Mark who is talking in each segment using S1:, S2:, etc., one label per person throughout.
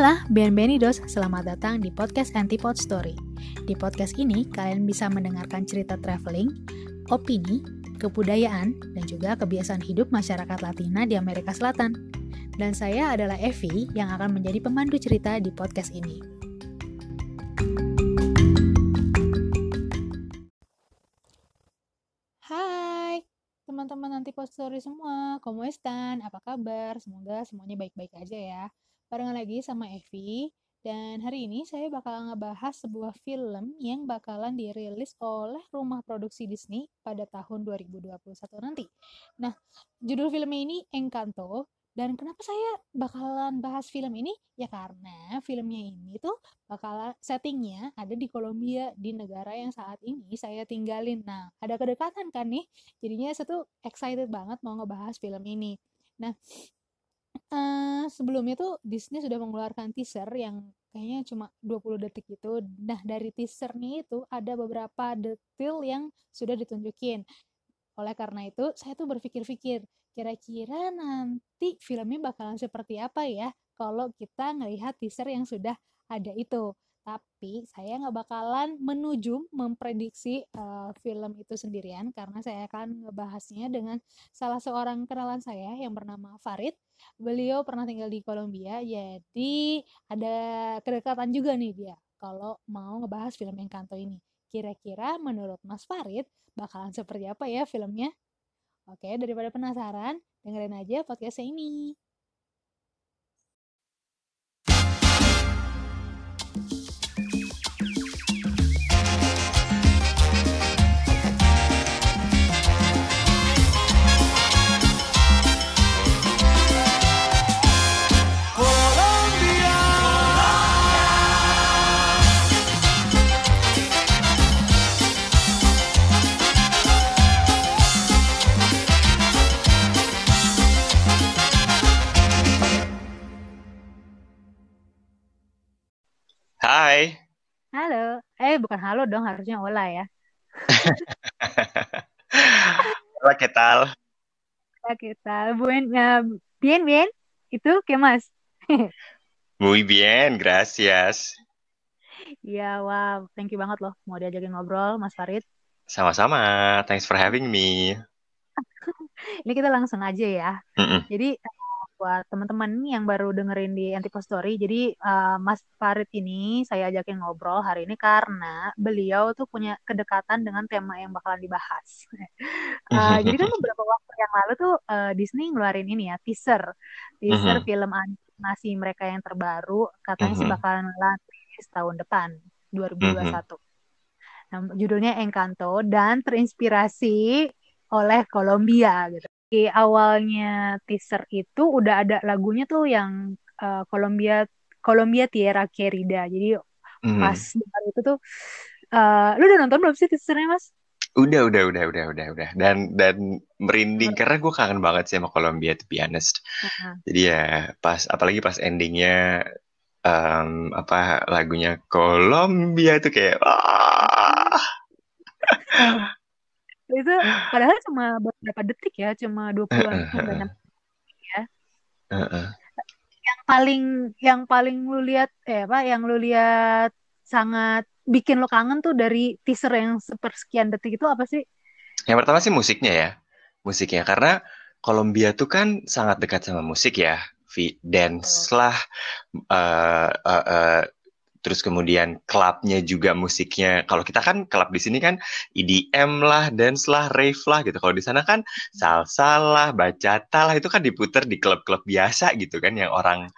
S1: Hola, bienvenidos, selamat datang di podcast Antipod Story. Di podcast ini, kalian bisa mendengarkan cerita traveling, opini, kebudayaan, dan juga kebiasaan hidup masyarakat Latina di Amerika Selatan. Dan saya adalah Evi yang akan menjadi pemandu cerita di podcast ini. Hai, teman-teman Antipod Story semua, ¿cómo están? Apa kabar? Semoga semuanya baik-baik aja ya. Barengan lagi sama Evi, dan hari ini saya bakal ngebahas sebuah film yang bakalan dirilis oleh rumah produksi Disney pada tahun 2021 nanti. Nah, judul filmnya ini Encanto, dan kenapa saya bakalan bahas film ini? Ya karena filmnya ini tuh bakalan settingnya ada di Kolombia, di negara yang saat ini saya tinggalin. Nah, ada kedekatan kan nih, jadinya saya tuh excited banget mau ngebahas film ini. Nah, uh, sebelumnya tuh Disney sudah mengeluarkan teaser yang kayaknya cuma 20 detik itu. Nah, dari teasernya itu ada beberapa detail yang sudah ditunjukin. Oleh karena itu, saya tuh berpikir-pikir, kira-kira nanti filmnya bakalan seperti apa ya kalau kita ngelihat teaser yang sudah ada itu tapi saya nggak bakalan menuju memprediksi uh, film itu sendirian karena saya akan ngebahasnya dengan salah seorang kenalan saya yang bernama Farid. Beliau pernah tinggal di Kolombia, jadi ada kedekatan juga nih dia kalau mau ngebahas film Encanto ini. Kira-kira menurut Mas Farid bakalan seperti apa ya filmnya? Oke, daripada penasaran, dengerin aja podcast ini. Halo. Eh, bukan halo dong, harusnya hola ya.
S2: hola, ¿qué tal?
S1: Hola, ¿qué tal? Buen, uh, bien, bien. ¿Itu qué más?
S2: Muy bien, gracias.
S1: Iya, wow. Thank you banget loh mau diajakin ngobrol, Mas Farid.
S2: Sama-sama. Thanks for having me.
S1: Ini kita langsung aja ya. Mm -mm. Jadi buat teman-teman yang baru dengerin di Antipo Story. Jadi uh, Mas Farid ini saya ajakin ngobrol hari ini karena beliau tuh punya kedekatan dengan tema yang bakalan dibahas. uh, jadi kan beberapa waktu yang lalu tuh uh, Disney ngeluarin ini ya teaser, teaser uh-huh. film animasi mereka yang terbaru katanya uh-huh. sih bakalan rilis tahun depan 2021. Uh-huh. Nah, judulnya Encanto dan terinspirasi oleh Colombia gitu di awalnya teaser itu udah ada lagunya tuh yang uh, Colombia Colombia Tierra Querida. Jadi mm. pas itu tuh uh, lu udah nonton belum sih teasernya, Mas?
S2: Udah, udah, udah, udah, udah, udah. Dan dan merinding karena gue kangen banget sih sama Colombia to be honest. Uh-huh. Jadi ya pas apalagi pas endingnya um, apa lagunya Colombia itu kayak ah
S1: itu padahal cuma beberapa detik ya cuma 20-an uh, ya. Uh, yang paling yang paling lu lihat eh apa yang lu lihat sangat bikin lo kangen tuh dari teaser yang sepersekian detik itu apa sih?
S2: Yang pertama sih musiknya ya musiknya. Karena Kolombia tuh kan sangat dekat sama musik ya dance lah uh, uh, uh, terus kemudian klubnya juga musiknya. Kalau kita kan klub di sini kan EDM lah dance lah rave lah gitu. Kalau di sana kan salsa lah bachata lah itu kan diputer di klub-klub biasa gitu kan yang orang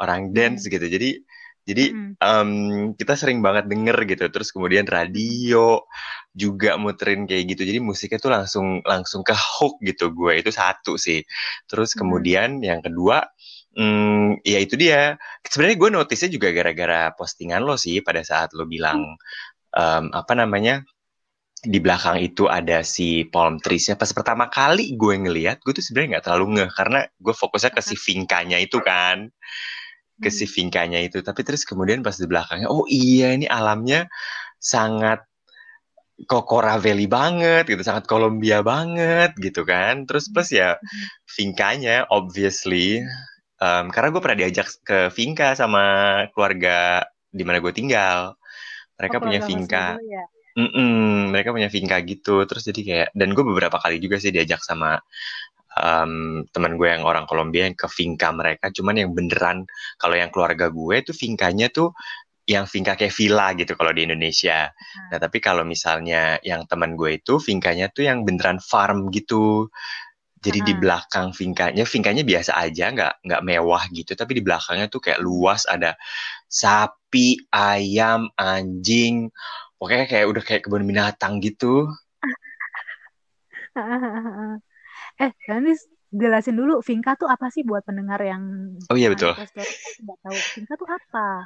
S2: orang dance gitu. Jadi jadi um, kita sering banget denger gitu. Terus kemudian radio juga muterin kayak gitu. Jadi musiknya tuh langsung langsung ke hook gitu. Gue itu satu sih. Terus kemudian yang kedua Hmm, ya itu dia. Sebenarnya gue notice juga gara-gara postingan lo sih pada saat lo bilang um, apa namanya di belakang itu ada si palm trees-nya. Pas pertama kali gue ngeliat, gue tuh sebenarnya nggak terlalu ngeh karena gue fokusnya ke si vinkanya itu kan, ke si hmm. vinkanya itu. Tapi terus kemudian pas di belakangnya, oh iya ini alamnya sangat Kokora Valley banget gitu, sangat Kolombia banget gitu kan. Terus plus ya hmm. vinkanya obviously um, karena gue pernah diajak ke Vinka sama keluarga di mana gue tinggal. Mereka
S1: Oh,
S2: punya Vinka.
S1: Ya?
S2: Mereka punya Vinka gitu. Terus jadi kayak dan gue beberapa kali juga sih diajak sama um, teman gue yang orang Kolombia yang ke Vinka mereka. Cuman yang beneran kalau yang keluarga gue tuh Vinkanya tuh yang Vinka kayak villa gitu kalau di Indonesia. Nah, tapi kalau misalnya yang teman gue itu Vinkanya tuh yang beneran farm gitu. Jadi di belakang Vinkanya, Vinkanya biasa aja, nggak nggak mewah gitu, tapi di belakangnya tuh kayak luas ada sapi, ayam, anjing, pokoknya kayak udah kayak kebun binatang gitu.
S1: Eh, nanti jelasin dulu Vinka tuh apa sih buat pendengar yang
S2: Oh iya betul.
S1: nggak tahu Vinka tuh apa?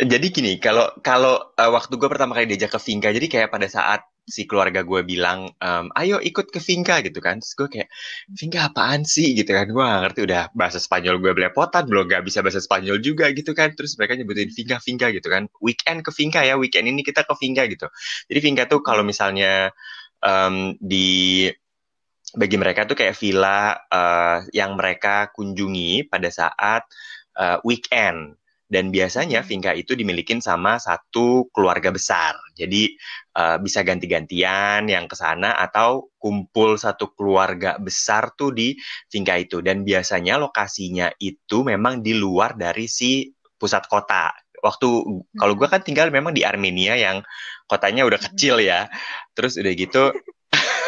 S2: Jadi gini, kalau kalau uh, waktu gue pertama kali diajak ke Vinka, jadi kayak pada saat si keluarga gue bilang, um, ayo ikut ke Vinka gitu kan, terus gue kayak, Vinka apaan sih? Gitu kan, gue ngerti udah bahasa Spanyol gue belepotan, belum gak bisa bahasa Spanyol juga gitu kan, terus mereka nyebutin Vinka, Vinka gitu kan, weekend ke Vinka ya, weekend ini kita ke Vinka gitu. Jadi Vinka tuh kalau misalnya um, di bagi mereka tuh kayak villa uh, yang mereka kunjungi pada saat uh, weekend dan biasanya
S1: Hmm.
S2: Vinka itu dimilikin sama satu keluarga besar. Jadi uh, bisa ganti-gantian yang ke sana atau kumpul satu keluarga besar tuh di Vinka itu dan biasanya lokasinya itu memang di luar dari si pusat kota. Waktu kalau gue
S1: Hmm.
S2: kan tinggal memang di Armenia yang kotanya udah
S1: Hmm.
S2: kecil ya. Terus udah gitu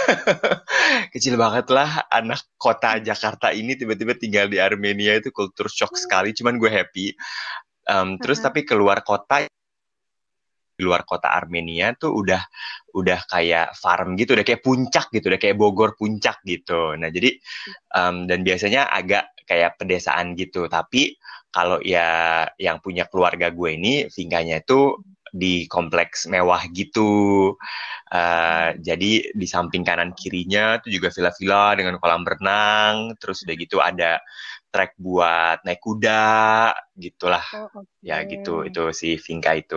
S2: kecil banget lah anak kota Jakarta ini tiba-tiba tinggal di Armenia itu kultur shock sekali cuman gue happy Um, terus
S1: Heeh.
S2: tapi keluar kota di luar kota Armenia tuh udah udah kayak farm gitu udah kayak puncak gitu udah kayak Bogor puncak gitu. Nah jadi um, dan biasanya agak kayak pedesaan gitu. Tapi kalau ya yang punya keluarga gue ini Vinganya itu di kompleks mewah gitu. Uh, jadi di samping kanan kirinya tuh juga villa-villa dengan kolam renang, terus udah gitu ada trek buat naik kuda, gitulah.
S1: Oh,
S2: Ya gitu, itu si Vinka itu.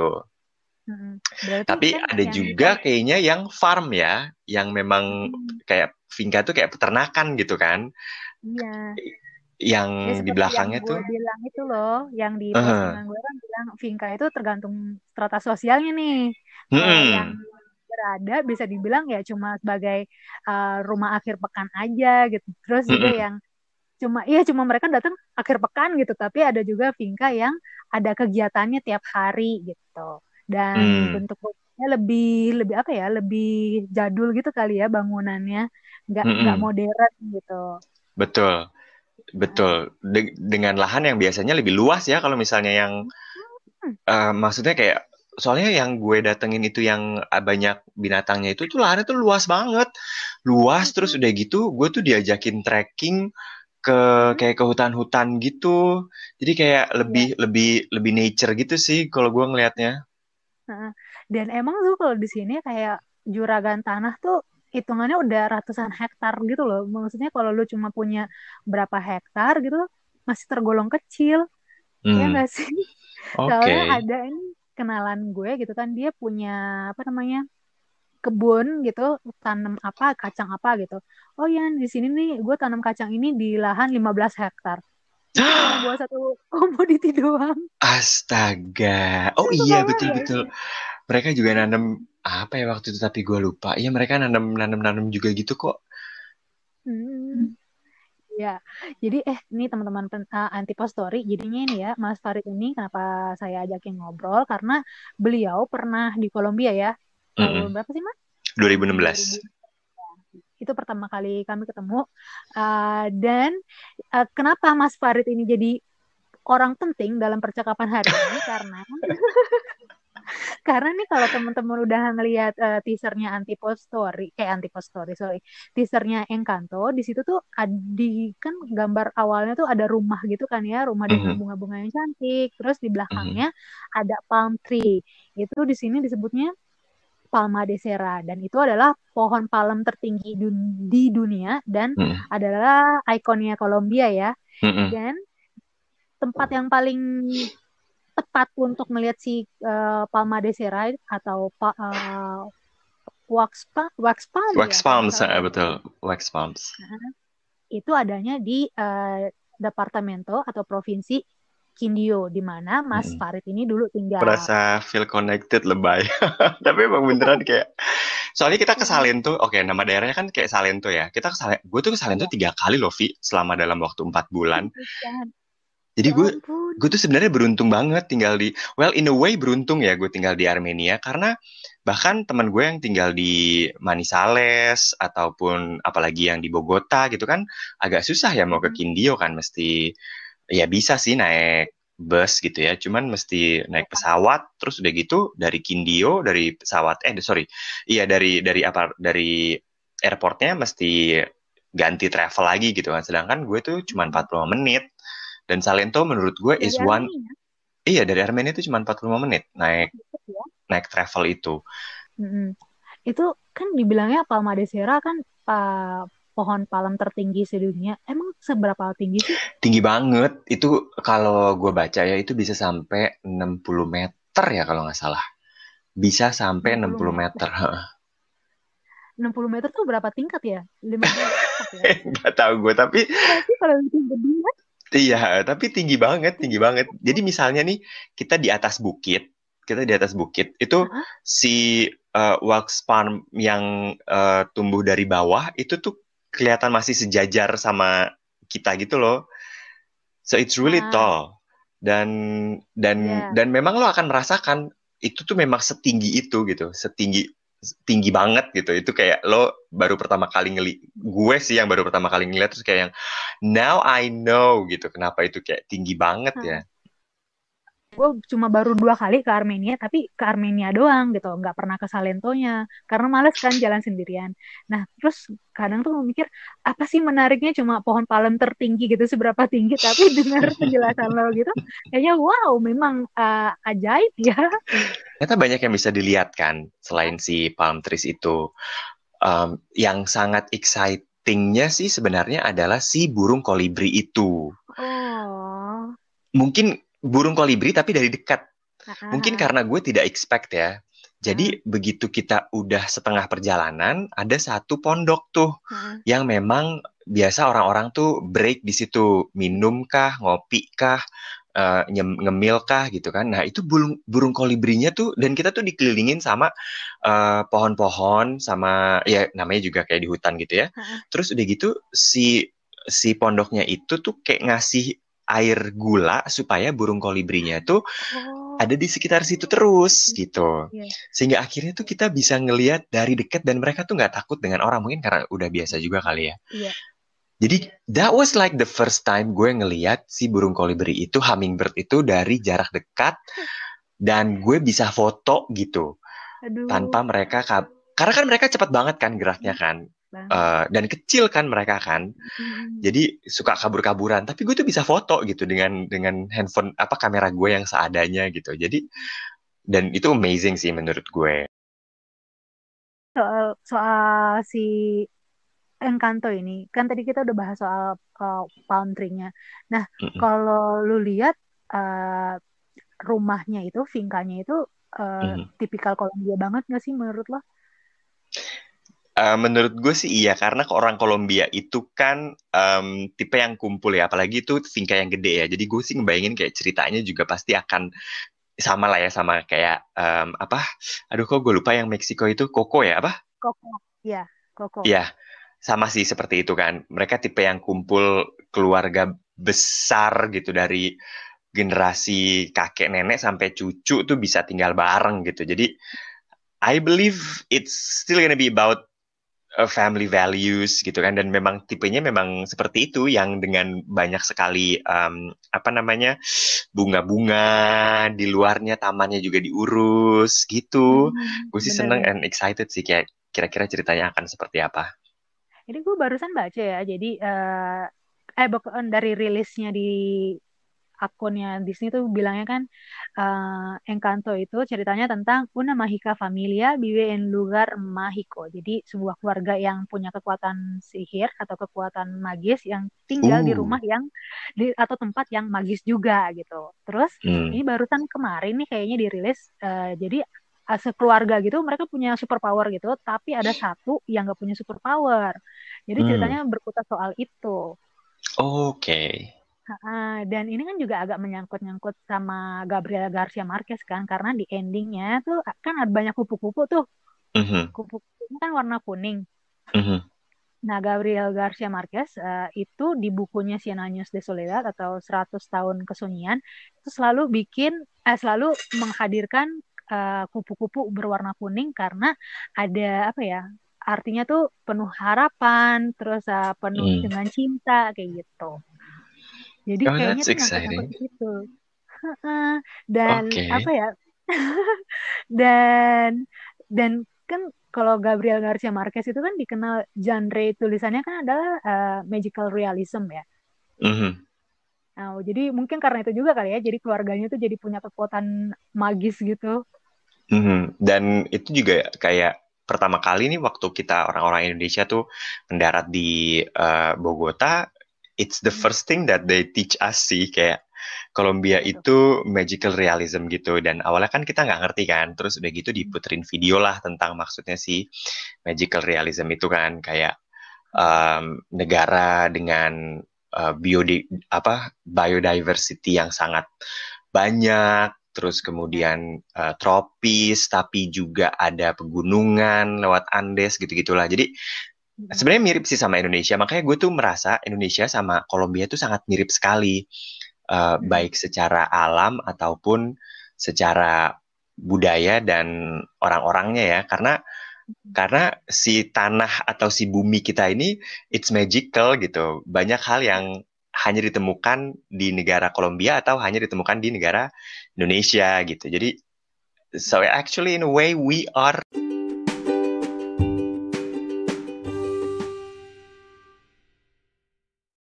S1: Berarti
S2: Tapi
S1: kan
S2: ada
S1: yang
S2: juga kayaknya yang farm ya, yang memang
S1: Hmm,
S2: kayak Vinka tuh kayak peternakan gitu kan,
S1: iya.
S2: yang
S1: Ya
S2: di
S1: yang
S2: belakangnya
S1: gue
S2: tuh.
S1: bilang itu loh, yang di postingan gue kan bilang Vinka itu tergantung strata sosialnya nih. Kalau yang berada bisa dibilang ya cuma sebagai uh, rumah akhir pekan aja gitu. Terus juga
S2: mm-mm,
S1: yang cuma iya cuma mereka datang akhir pekan gitu, tapi ada juga Vinka yang ada kegiatannya tiap hari gitu. Dan
S2: mm,
S1: bentuk rumahnya lebih lebih apa ya? Lebih jadul gitu kali ya bangunannya, nggak nggak
S2: mm-mm.
S1: modern gitu.
S2: Betul,
S1: Nah,
S2: betul. De- dengan lahan yang biasanya lebih luas ya, kalau misalnya yang
S1: hmm,
S2: eh, maksudnya kayak soalnya yang gue datengin itu yang ah, banyak binatangnya itu tuh lahannya tuh luas banget. Luas terus
S1: hmm,
S2: udah gitu gue tuh diajakin trekking ke kayak ke hutan-hutan gitu. Jadi kayak
S1: iya.
S2: lebih lebih lebih nature gitu sih kalau gue ngelihatnya.
S1: Dan emang tuh kalau di sini kayak juragan tanah tuh hitungannya udah ratusan hektar gitu loh. Maksudnya kalau lu cuma punya berapa hektar gitu masih tergolong kecil. Ya
S2: Hmm,
S1: nggak sih?
S2: oke.
S1: Soalnya ada ini kenalan gue gitu kan dia punya apa namanya kebun gitu tanam apa kacang apa gitu. Oh ya di sini nih gue tanam kacang ini di lahan 15 hektar. Itu buat satu komoditi doang.
S2: Astaga. Oh iya
S1: Kebayang
S2: betul
S1: nggak
S2: betul. Mereka juga nanam apa ya waktu itu tapi gue lupa. Iya mereka nanam nanam nanam juga gitu kok.
S1: Hmm. Ya, jadi eh ini teman-teman uh, Antipost Story, jadinya ini ya Mas Farid ini kenapa saya ajakin ngobrol karena beliau pernah di Kolombia ya Tahun berapa sih Mas?
S2: 2016.
S1: 2000 itu pertama kali kami ketemu. Uh, dan uh, kenapa Mas Farid ini jadi orang penting dalam percakapan hari ini? Karena karena nih kalau teman-teman udah ngelihat uh, teasernya Antipost Story, eh Antipost Story, sorry, teasernya Encanto, di situ tuh di kan gambar awalnya tuh ada rumah gitu kan ya, rumah dengan
S2: Mhm,
S1: bunga-bunga yang cantik, terus di belakangnya ada palm tree. Itu di sini disebutnya Palma de Cera dan itu adalah pohon palem tertinggi dun- di dunia dan
S2: mhm,
S1: adalah ikonnya Kolombia ya.
S2: mhm.
S1: Dan tempat yang paling tepat untuk melihat si uh, Palma de Cera atau pa- uh, wax pa- wax palm
S2: Wax
S1: ya
S2: palms,
S1: salah
S2: eh,
S1: ya.
S2: betul. Wax palms.
S1: Nah, itu adanya di uh, departamento atau provinsi Kindio di mana Mas
S2: Mm-mm.
S1: Farid ini dulu tinggal.
S2: Merasa feel connected lebay. Tapi emang beneran kayak soalnya kita ke
S1: Mm.
S2: Salento, oke nama daerahnya kan kayak Salento ya. Kita ke Salento, gue tuh ke Salento
S1: Iya.
S2: tiga kali loh, Vi, selama dalam waktu empat bulan.
S1: Bukan.
S2: Jadi
S1: Ya
S2: gue
S1: ampun.
S2: gue tuh sebenarnya beruntung banget tinggal di well in a way beruntung ya gue tinggal di Armenia karena bahkan teman gue yang tinggal di Manizales ataupun apalagi yang di Bogota gitu kan agak susah ya mau ke
S1: Mm.
S2: Kindio kan mesti ya bisa sih naik bus gitu ya cuman mesti naik
S1: Iya.
S2: pesawat terus udah gitu dari Kindio dari pesawat eh sorry iya dari dari apa dari airportnya mesti ganti travel lagi gitu kan sedangkan gue tuh cuma
S1: Mm.
S2: 45 menit dan Salento menurut gue
S1: Dari
S2: is one
S1: Armenia.
S2: iya dari Armenia itu cuma 45 menit naik
S1: ya.
S2: naik travel itu
S1: Mm-mm. Itu kan dibilangnya Palma de Serra kan uh, pohon palem tertinggi sedunia. Emang seberapa tinggi sih?
S2: tinggi banget itu kalau gue baca ya itu bisa sampai 60 meter ya kalau nggak salah bisa sampai
S1: 60
S2: 60
S1: meter.
S2: meter Heeh.
S1: 60 meter tuh berapa tingkat ya? 15 tingkat ya?
S2: nggak tahu gue tapi
S1: kalau
S2: iya tapi tinggi banget tinggi banget jadi misalnya nih kita di atas bukit kita di atas bukit itu
S1: Hah?
S2: si uh, wax palm yang uh, tumbuh dari bawah itu tuh kelihatan masih sejajar sama kita gitu loh. So it's really
S1: Ah,
S2: tall. Dan dan
S1: ya.
S2: dan memang lo akan merasakan itu tuh memang setinggi itu gitu. Setinggi tinggi banget gitu. Itu kayak lo baru pertama kali ngeli gue sih yang baru pertama kali ngeliat terus kayak yang now I know gitu. Kenapa itu kayak tinggi banget ya
S1: gue cuma baru dua kali ke Armenia tapi ke Armenia doang gitu nggak pernah ke Salentonya karena males kan jalan sendirian. Nah terus kadang tuh mikir apa sih menariknya cuma pohon palem tertinggi gitu seberapa tinggi tapi dengar penjelasan lo gitu kayaknya wow memang uh, ajaib ya.
S2: Ternyata banyak yang bisa dilihat kan selain si palm trees itu. Um, yang sangat excitingnya sih sebenarnya adalah si burung kolibri itu.
S1: Oh.
S2: Mungkin burung kolibri tapi dari dekat
S1: ah,
S2: Mungkin karena gue tidak expect ya. Jadi begitu kita udah setengah perjalanan, ada satu pondok tuh
S1: ah.
S2: yang memang biasa orang-orang tuh break di situ, minum kah, ngopi kah, nyem- ngemil kah gitu kan. Nah, itu burung burung kolibrinya tuh dan kita tuh dikelilingin sama eh, pohon-pohon sama ya namanya juga kayak di hutan gitu ya.
S1: ah.
S2: Terus udah gitu si si pondoknya itu tuh kayak ngasih air gula supaya burung kolibrinya tuh
S1: oh.
S2: ada di sekitar situ terus gitu.
S1: iya.
S2: Sehingga akhirnya tuh kita bisa ngelihat dari dekat dan mereka tuh nggak takut dengan orang mungkin karena udah biasa juga kali ya.
S1: iya.
S2: Jadi that was like the first time gue ngelihat si burung kolibri itu hummingbird itu dari jarak dekat dan gue bisa foto gitu
S1: aduh.
S2: tanpa mereka karena kan mereka cepat banget kan geraknya kan
S1: banget
S2: Eh, dan kecil kan mereka kan
S1: Mm,
S2: jadi suka kabur-kaburan tapi gue tuh bisa foto gitu dengan dengan handphone apa kamera gue yang seadanya gitu jadi dan itu amazing sih menurut gue
S1: soal soal si Encanto ini kan tadi kita udah bahas soal uh, palm tree-nya. Nah,
S2: Mm-mm.
S1: kalau lu lihat uh, rumahnya itu, finkanya itu uh,
S2: Mhm.
S1: tipikal Kolombia banget nggak sih menurut lo?
S2: Eh, menurut gue sih iya karena ke orang Kolombia itu kan em, tipe yang kumpul ya apalagi itu finca yang gede ya. Jadi gue sih ngebayangin kayak ceritanya juga pasti akan sama lah ya sama kayak em, apa? Aduh kok gue lupa yang Meksiko itu Coco ya apa?
S1: Koko, ya, Koko.
S2: Iya sama sih seperti itu kan. Mereka tipe yang kumpul keluarga besar gitu dari generasi kakek nenek sampai cucu tuh bisa tinggal bareng gitu. Jadi I believe it's still gonna be about family values gitu kan. Dan memang tipenya memang seperti itu yang dengan banyak sekali um, apa namanya bunga-bunga di luarnya tamannya juga diurus gitu.
S1: Hmm,
S2: gue sih
S1: bener.
S2: seneng and excited sih kayak kira-kira ceritanya akan seperti apa.
S1: Ini gue barusan baca ya, jadi eh eh dari rilisnya di akunnya Disney tuh bilangnya kan eh Encanto itu ceritanya tentang una mágica familia vive en lugar mágico. Jadi sebuah keluarga yang punya kekuatan sihir atau kekuatan magis yang tinggal di
S2: uh
S1: rumah yang di atau tempat yang magis juga gitu. Terus
S2: hmm.
S1: ini barusan kemarin nih kayaknya dirilis eh, jadi eh, sekeluarga gitu mereka punya superpower gitu, tapi ada satu yang nggak punya superpower. Jadi
S2: Hmm.
S1: ceritanya berkutat soal itu.
S2: oke
S1: Uh, dan ini kan juga agak menyangkut-nyangkut sama Gabriel Garcia Marquez kan, karena di endingnya tuh kan ada banyak kupu-kupu tuh.
S2: Mhm,
S1: Kupu-kupunya kan warna kuning.
S2: mhm,
S1: Nah, Gabriel Garcia Marquez uh, itu di bukunya Cien Años de Soledad atau 100 tahun kesunyian itu selalu bikin eh, selalu menghadirkan uh, kupu-kupu berwarna kuning karena ada apa ya? Artinya tuh penuh harapan, terus uh, penuh
S2: mm.
S1: dengan cinta kayak gitu. Jadi
S2: Oh,
S1: kayaknya tuh situ. Heeh. Dan apa
S2: Oke.
S1: ya? Dan dan kan kalau Gabriel Garcia Marquez itu kan dikenal genre tulisannya kan adalah uh, magical realism ya.
S2: Mhm,
S1: Nah, jadi mungkin karena itu juga kali ya, jadi keluarganya tuh jadi punya kekuatan magis gitu.
S2: mhm. Dan itu juga kayak pertama kali nih waktu kita orang-orang Indonesia tuh mendarat di eh, Bogota, it's the first thing that they teach us sih kayak Kolombia itu magical realism gitu dan awalnya kan kita nggak ngerti kan terus udah gitu
S1: Hmm,
S2: diputerin video lah tentang maksudnya si magical realism itu kan kayak um, negara dengan uh, biodi apa biodiversity yang sangat banyak terus kemudian uh, tropis tapi juga ada pegunungan lewat Andes gitu-gitulah. Jadi sebenarnya mirip sih sama Indonesia makanya gue tuh merasa Indonesia sama Kolombia tuh sangat mirip sekali. Uh,
S1: hmm,
S2: baik secara alam ataupun secara budaya dan orang-orangnya ya. Karena
S1: hmm.
S2: karena si tanah atau si bumi kita ini it's magical gitu. Banyak hal
S1: Ya.
S2: yang hanya ditemukan di negara Kolombia atau hanya ditemukan di negara Indonesia gitu. Jadi so actually in a way we are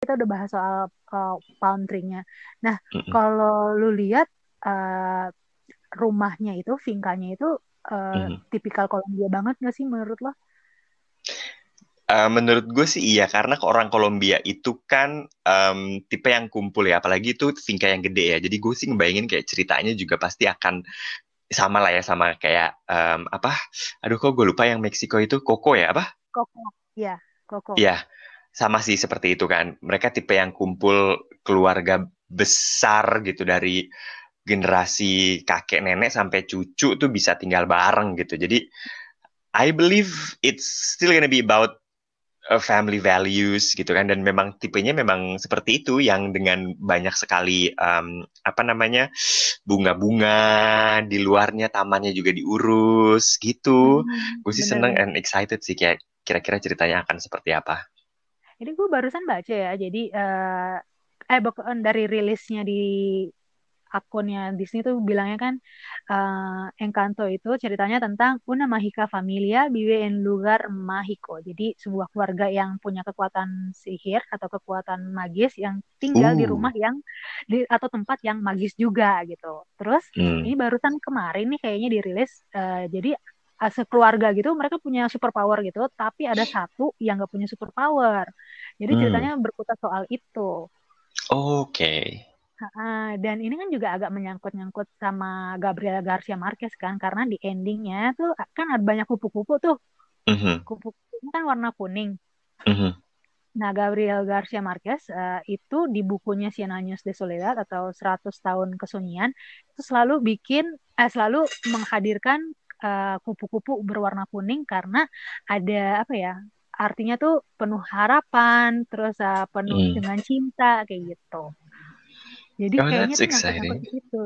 S1: Kita udah bahas soal uh, tree-nya. Nah,
S2: Mm-mm,
S1: kalau lu lihat uh, rumahnya itu, finkanya itu uh,
S2: mhm.
S1: tipikal Kolombia banget nggak sih menurut lo?
S2: Uh, menurut gue sih iya karena ke orang Kolombia itu kan um, tipe yang kumpul ya apalagi itu finca yang gede ya jadi gue sih ngebayangin kayak ceritanya juga pasti akan sama lah ya sama kayak um, apa aduh kok gue lupa yang Meksiko itu Koko ya apa
S1: Koko. Ya, Koko.
S2: Iya sama sih seperti itu kan. Mereka tipe yang kumpul keluarga besar gitu dari generasi kakek nenek sampai cucu tuh bisa tinggal bareng gitu. Jadi I believe it's still gonna be about uh, family values gitu kan. Dan memang tipenya memang seperti itu yang dengan banyak sekali um, apa namanya bunga-bunga di luarnya tamannya juga diurus gitu.
S1: Hmm,
S2: gue sih seneng and excited sih kayak kira-kira ceritanya akan seperti apa
S1: Ini gue barusan baca ya, jadi eh eh bukan dari rilisnya di akunnya Disney tuh bilangnya kan eh Encanto itu ceritanya tentang una mágica familia vive en lugar mágico. Jadi sebuah keluarga yang punya kekuatan sihir atau kekuatan magis yang tinggal di
S2: uh
S1: rumah yang di atau tempat yang magis juga gitu. Terus ini
S2: hmm.
S1: barusan kemarin nih kayaknya dirilis eh, jadi eh, sekeluarga gitu mereka punya superpower gitu, tapi ada satu yang nggak punya superpower. Jadi
S2: Hmm.
S1: ceritanya berkutat soal itu.
S2: oke
S1: Ah, dan ini kan juga agak menyangkut-nyangkut sama Gabriel Garcia Marquez kan, karena di endingnya tuh kan ada banyak kupu-kupu tuh.
S2: Mhm,
S1: Kupu-kupunya kan warna kuning.
S2: mhm,
S1: Nah, Gabriel Garcia Marquez eh, itu di bukunya Cien Años de Soledad atau 100 tahun kesunyian itu selalu bikin eh, selalu menghadirkan eh, kupu-kupu berwarna kuning karena ada apa ya? Artinya tuh penuh harapan, terus eh, penuh
S2: hmm.
S1: dengan cinta kayak gitu. Jadi
S2: oh
S1: kayaknya tuh
S2: exciting
S1: situ.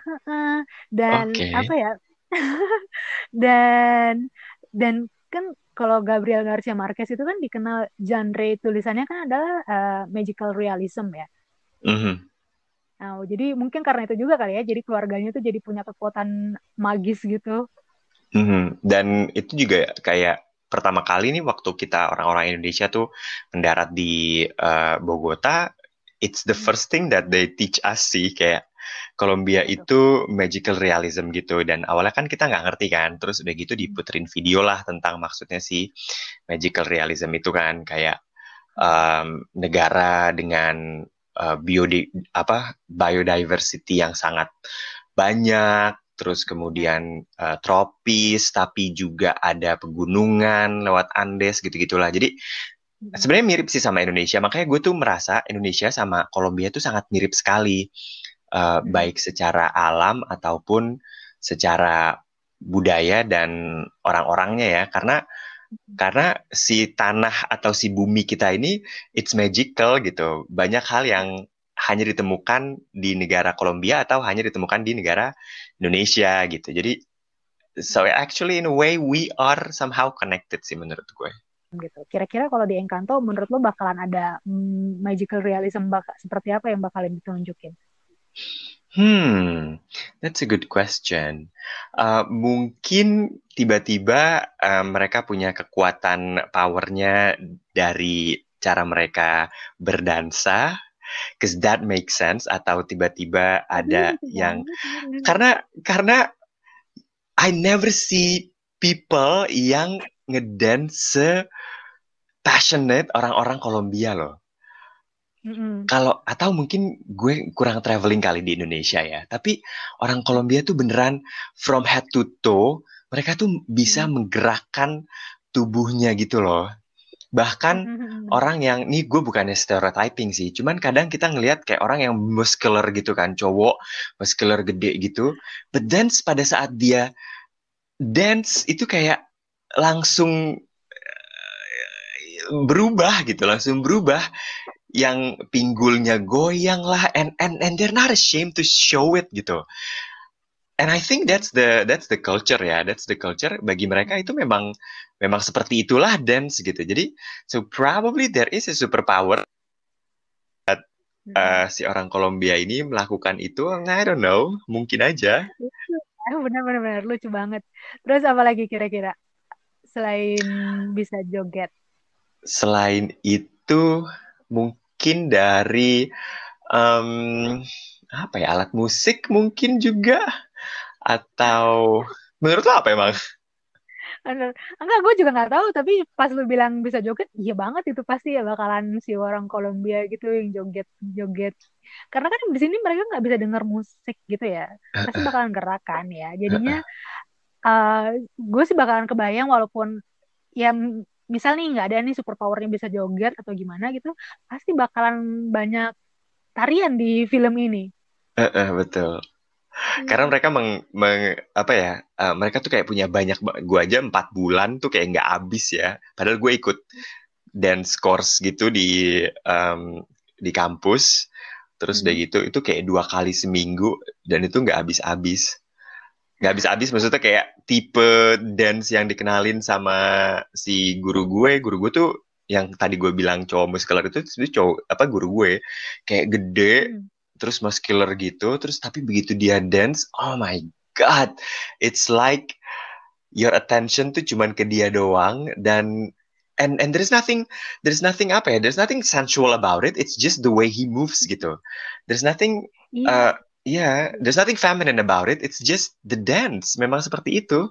S1: Heeh. Dan
S2: oke
S1: apa ya? Dan dan kan kalau Gabriel Garcia Marquez itu kan dikenal genre tulisannya kan adalah uh, magical realism ya.
S2: Mhm,
S1: Nah, jadi mungkin karena itu juga kali ya, jadi keluarganya tuh jadi punya kekuatan magis gitu.
S2: mhm. dan itu juga kayak pertama kali nih waktu kita orang-orang Indonesia tuh mendarat di eh, Bogota, it's the
S1: Hmm,
S2: first thing that they teach us sih kayak Kolombia itu magical realism gitu dan awalnya kan kita nggak ngerti kan terus udah gitu
S1: Hmm,
S2: diputerin video lah tentang maksudnya si magical realism itu kan kayak um, negara dengan uh, biodi apa biodiversity yang sangat banyak terus kemudian uh, tropis tapi juga ada pegunungan lewat Andes gitu-gitulah jadi sebenarnya mirip sih sama Indonesia. Makanya gue tuh merasa Indonesia sama Kolombia tuh sangat mirip sekali, uh, hmm. baik secara alam ataupun secara budaya dan orang-orangnya ya. Karena hmm. Karena si tanah atau si bumi kita ini it's magical gitu. Banyak hal yang hanya ditemukan di negara Kolombia atau hanya ditemukan di negara Indonesia gitu. Jadi so actually in a way we are somehow connected sih menurut gue
S1: gitu. Kira-kira kalau di Encanto menurut lo bakalan ada mm, magical realism bak seperti apa yang bakalan ditunjukin?
S2: Hmm, that's a good question. Uh, mungkin tiba-tiba uh, mereka punya kekuatan powernya dari cara mereka berdansa, cause that makes sense. Atau tiba-tiba ada iya, yang karena karena I never see people yang ngedance passionate orang-orang Kolombia loh. Mm-hmm. Kalau atau mungkin gue kurang traveling kali di Indonesia ya, tapi orang Kolombia tuh beneran from head to toe, mereka tuh bisa mm-hmm. menggerakkan tubuhnya gitu loh. Bahkan mm-hmm. orang yang nih gue bukannya stereotyping sih, cuman kadang kita ngelihat kayak orang yang muscular gitu kan, cowok muscular gede gitu, but dance pada saat dia dance itu kayak langsung eh, berubah gitu, langsung berubah. Yang pinggulnya goyang lah, and and and they're not ashamed to show it gitu. And I think that's the that's the culture ya, that's the culture bagi mereka itu memang memang seperti itulah dance gitu. Jadi so probably there is a superpower that uh, si orang Kolombia ini melakukan itu. I don't know, mungkin aja.
S1: Benar-benar lucu banget. Terus apa lagi kira-kira? selain bisa joget?
S2: Selain itu mungkin dari um, apa ya alat musik mungkin juga atau menurut lo apa emang?
S1: Enggak, gue juga nggak tahu. Tapi pas lu bilang bisa joget, iya banget itu pasti ya bakalan si orang Kolombia gitu yang joget joget. Karena kan di sini mereka nggak bisa dengar musik gitu ya, pasti bakalan gerakan ya. Jadinya uh, gue sih bakalan kebayang walaupun ya misal nih nggak ada nih super powernya bisa joget atau gimana gitu pasti bakalan banyak tarian di film ini.
S2: Uh, uh, betul. Hmm. karena mereka meng, meng apa ya uh, mereka tuh kayak punya banyak gue aja empat bulan tuh kayak nggak habis ya. Padahal gue ikut dance course gitu di um, di kampus. Terus hmm. udah gitu itu kayak dua kali seminggu dan itu nggak habis-habis. Nggak bisa habis maksudnya kayak tipe dance yang dikenalin sama si guru gue. Guru gue tuh yang tadi gue bilang cowok muscular itu itu cowok apa guru gue. Kayak gede hmm. terus muscular gitu terus tapi begitu dia dance oh my god. It's like your attention tuh cuman ke dia doang dan and and there's nothing there's nothing apa ya there's nothing sensual about it. It's just the way he moves gitu. There's nothing yeah. uh, Iya, yeah, there's nothing feminine about it. It's just the dance. Memang seperti itu.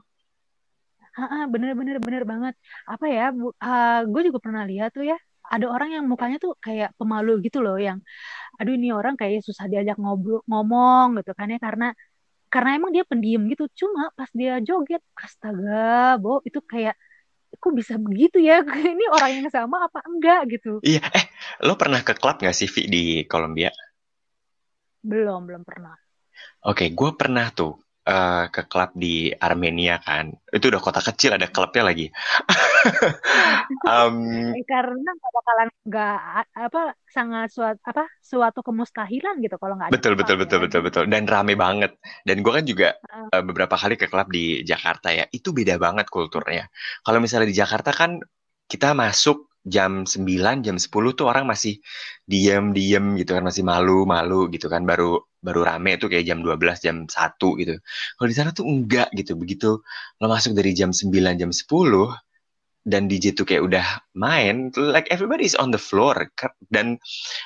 S1: Ah, bener bener bener banget. Apa ya? Uh, gue juga pernah lihat tuh ya. Ada orang yang mukanya tuh kayak pemalu gitu loh, yang aduh ini orang kayak susah diajak ngobrol ngomong gitu kan ya karena karena emang dia pendiam gitu. Cuma pas dia joget, astaga, bo itu kayak kok bisa begitu ya? ini orang yang sama apa enggak gitu?
S2: Iya, eh, lo pernah ke klub gak sih Vi di Kolombia?
S1: Belum, belum pernah.
S2: Oke, okay, gue pernah tuh uh, ke klub di Armenia kan. Itu udah kota kecil, ada klubnya lagi.
S1: um, Karena gak bakalan nggak apa sangat suatu apa suatu kemustahilan gitu kalau nggak.
S2: Betul betul betul ya. betul betul dan rame banget. Dan gue kan juga uh, beberapa kali ke klub di Jakarta ya. Itu beda banget kulturnya. Kalau misalnya di Jakarta kan kita masuk jam 9, jam 10 tuh orang masih diem-diem gitu kan, masih malu-malu gitu kan, baru baru rame tuh kayak jam 12, jam 1 gitu. Kalau di sana tuh enggak gitu, begitu lo masuk dari jam 9, jam 10, dan DJ tuh kayak udah main, like everybody is on the floor. Dan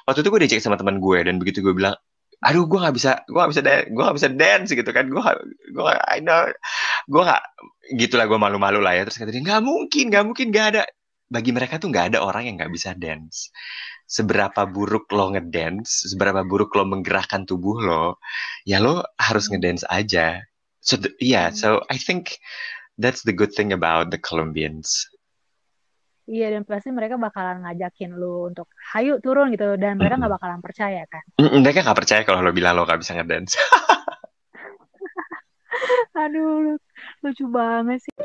S2: waktu itu gue dicek sama teman gue, dan begitu gue bilang, aduh gue nggak bisa gue nggak bisa gue nggak bisa dance gitu kan gue gue I know gue nggak gitulah gue malu-malu lah ya terus kata dia nggak mungkin nggak mungkin nggak ada bagi mereka tuh nggak ada orang yang nggak bisa dance. Seberapa buruk lo ngedance, seberapa buruk lo menggerakkan tubuh lo, ya lo harus hmm. ngedance aja. So yeah, hmm. so I think that's the good thing about the Colombians.
S1: Iya dan pasti mereka bakalan ngajakin lu untuk hayu turun gitu dan mereka nggak bakalan percaya kan.
S2: Mereka nggak percaya kalau lo bilang lo nggak bisa ngedance.
S1: Aduh lucu banget sih.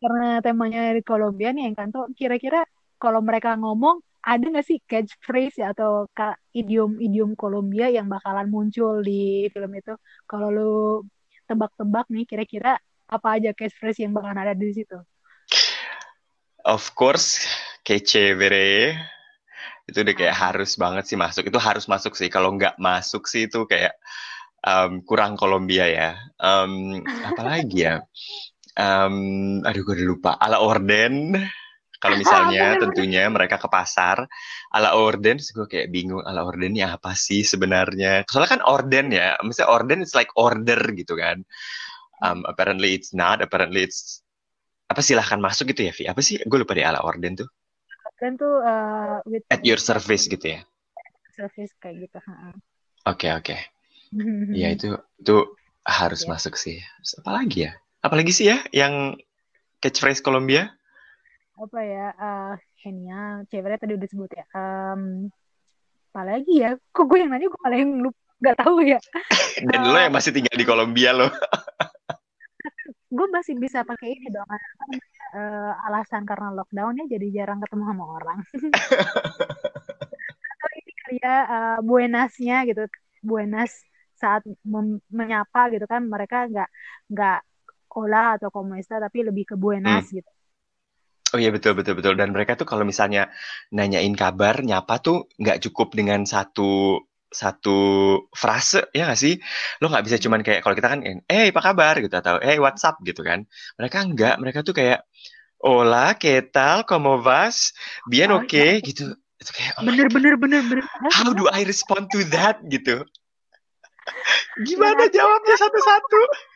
S1: Karena temanya di Kolombia nih Encanto, kira-kira kalau mereka ngomong ada nggak sih catchphrase ya, atau idiom-idiom Kolombia yang bakalan muncul di film itu? Kalau lu tebak-tebak nih, kira-kira apa aja catchphrase yang bakalan ada di situ?
S2: Of course, kece bere. Itu udah kayak harus banget sih masuk. Itu harus masuk sih. Kalau nggak masuk sih itu kayak um, kurang Kolombia ya. Um, apalagi ya? Um, aduh, gue udah lupa. Ala orden kalau misalnya tentunya mereka ke pasar ala orden, gue kayak bingung ala ordennya apa sih sebenarnya. Soalnya kan orden ya, misalnya orden it's like order gitu kan. Um, apparently it's not, apparently it's apa silahkan masuk gitu ya, Vi? Apa sih? Gue lupa deh ala orden tuh.
S1: Orden tuh uh, with
S2: at your service gitu ya.
S1: Service kayak gitu.
S2: Oke okay, oke. Okay. ya itu itu harus yeah. masuk sih. Apalagi ya? Apalagi sih ya yang catchphrase Kolombia?
S1: apa ya uh, genial. Ceweknya tadi udah sebut ya. Um, apalagi ya kok gue yang nanya gue malah yang lupa nggak tahu ya?
S2: Dan uh, lo yang masih tinggal di Kolombia lo.
S1: Gue masih bisa pakai ini dong uh, alasan karena lockdown ya jadi jarang ketemu sama orang. Atau ini kali ya uh, buenasnya gitu. Buenas saat menyapa gitu kan mereka nggak nggak olah atau komunista tapi lebih ke buenas hmm. gitu.
S2: Oh iya betul betul betul. Dan mereka tuh kalau misalnya nanyain kabar nyapa tuh nggak cukup dengan satu satu frase ya nggak sih? Lo nggak bisa cuman kayak kalau kita kan eh apa kabar? gitu atau eh WhatsApp gitu kan. Mereka nggak mereka tuh kayak hola qué tal? Cómo vas? Bien oh, oke okay? Iya. gitu. Itu kayak
S1: oh bener bener bener bener.
S2: How do I respond to that? gitu. Gimana jawabnya satu-satu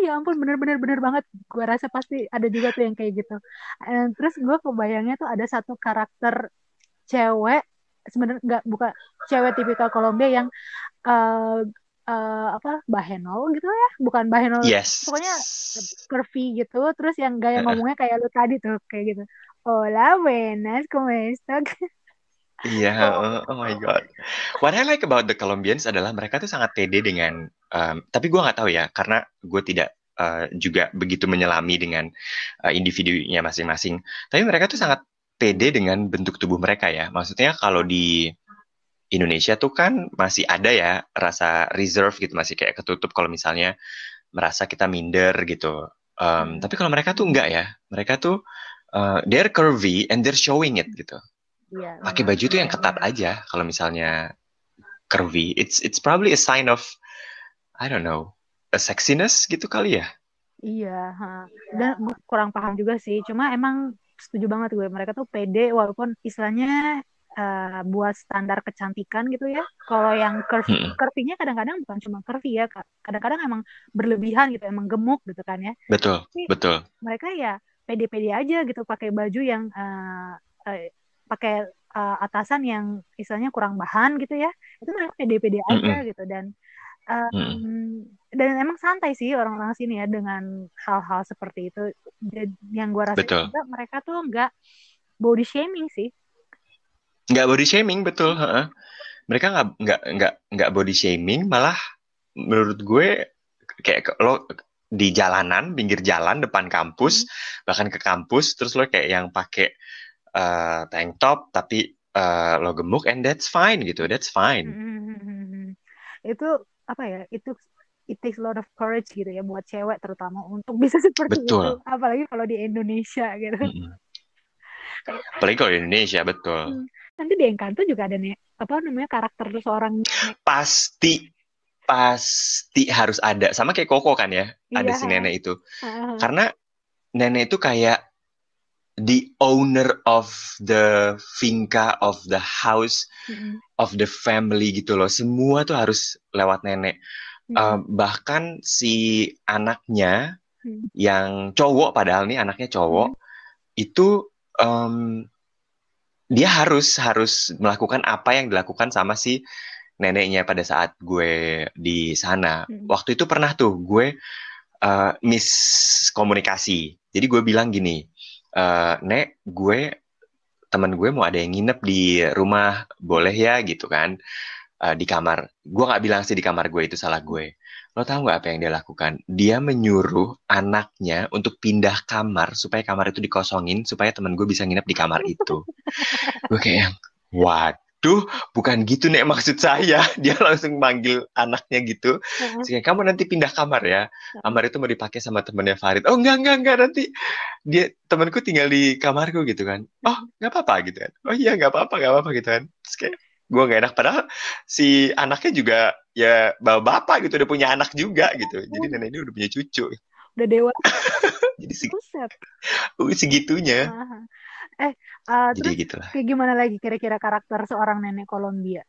S1: ya ampun bener-bener bener banget. Gue rasa pasti ada juga tuh yang kayak gitu. And terus gue kebayangnya tuh ada satu karakter cewek sebenarnya nggak bukan cewek tipikal Kolombia yang uh, uh, apa bahenol gitu ya? Bukan bahenol
S2: yes.
S1: pokoknya curvy gitu. Terus yang gaya ngomongnya kayak lu tadi tuh kayak gitu. Hola buenas cómo estás
S2: Iya, yeah, oh, oh my god. What I like about the Colombians adalah mereka tuh sangat pede dengan, um, tapi gue nggak tahu ya, karena gue tidak uh, juga begitu menyelami dengan uh, individunya masing-masing. Tapi mereka tuh sangat pede dengan bentuk tubuh mereka ya. Maksudnya kalau di Indonesia tuh kan masih ada ya rasa reserve gitu, masih kayak ketutup kalau misalnya merasa kita minder gitu. Um, tapi kalau mereka tuh enggak ya, mereka tuh uh, they're curvy and they're showing it gitu. Yeah, pakai baju tuh yang ketat aja kalau misalnya curvy. It's it's probably a sign of I don't know a sexiness gitu kali ya?
S1: Iya ha. dan kurang paham juga sih cuma emang setuju banget gue mereka tuh pede walaupun istilahnya uh, buat standar kecantikan gitu ya. Kalau yang curvy hmm. curvy-nya kadang-kadang bukan cuma curvy ya kadang-kadang emang berlebihan gitu emang gemuk gitu kan ya.
S2: Betul Tapi betul.
S1: mereka ya pede-pede aja gitu pakai baju yang uh, uh, pakai uh, atasan yang istilahnya kurang bahan gitu ya itu mereka pede-pede aja mm -hmm. gitu dan um, mm. dan emang santai sih orang-orang sini ya dengan hal-hal seperti itu yang gue rasa betul. juga mereka tuh nggak body shaming sih
S2: nggak body shaming betul uh mereka nggak nggak nggak nggak body shaming malah menurut gue kayak lo di jalanan pinggir jalan depan kampus hmm. bahkan ke kampus terus lo kayak yang pakai uh, tank top tapi uh, lo gemuk and that's fine gitu that's fine
S1: mm-hmm. itu apa ya itu it takes a lot of courage gitu ya buat cewek terutama untuk bisa seperti betul. itu apalagi kalau di Indonesia gitu mm-hmm.
S2: apalagi kalau di Indonesia betul hmm.
S1: nanti di Encanto juga ada nih apa namanya karakter seorang
S2: pasti pasti harus ada sama kayak Koko kan ya iya. ada si nenek itu uh-huh. karena nenek itu kayak the owner of the finca of the house mm-hmm. of the family gitu loh semua tuh harus lewat nenek mm-hmm. uh, bahkan si anaknya mm-hmm. yang cowok padahal nih anaknya cowok mm-hmm. itu um, dia harus harus melakukan apa yang dilakukan sama si neneknya pada saat gue di sana.
S1: Hmm.
S2: Waktu itu pernah tuh gue uh, miskomunikasi. Jadi gue bilang gini, uh, Nek, gue teman gue mau ada yang nginep di rumah, boleh ya gitu kan? Uh, di kamar. Gue nggak bilang sih di kamar gue itu salah gue. Lo tau nggak apa yang dia lakukan? Dia menyuruh anaknya untuk pindah kamar supaya kamar itu dikosongin supaya teman gue bisa nginep di kamar itu. gue kayak yang, waduh, bukan gitu nek maksud saya. Dia langsung manggil anaknya gitu. Sehingga kamu nanti pindah kamar ya. Kamar itu mau dipakai sama temennya Farid. Oh enggak enggak enggak nanti dia temanku tinggal di kamarku gitu kan. Oh nggak apa-apa gitu kan. Oh iya nggak apa-apa nggak apa-apa gitu kan. Terus kayak gue gak enak padahal si anaknya juga ya bawa bapak gitu udah punya anak juga gitu. Jadi nenek ini udah punya cucu.
S1: Udah dewa.
S2: Jadi segitunya.
S1: Aha. Eh, uh, terus
S2: Jadi gitulah.
S1: kayak gimana lagi kira-kira karakter seorang nenek Kolombia?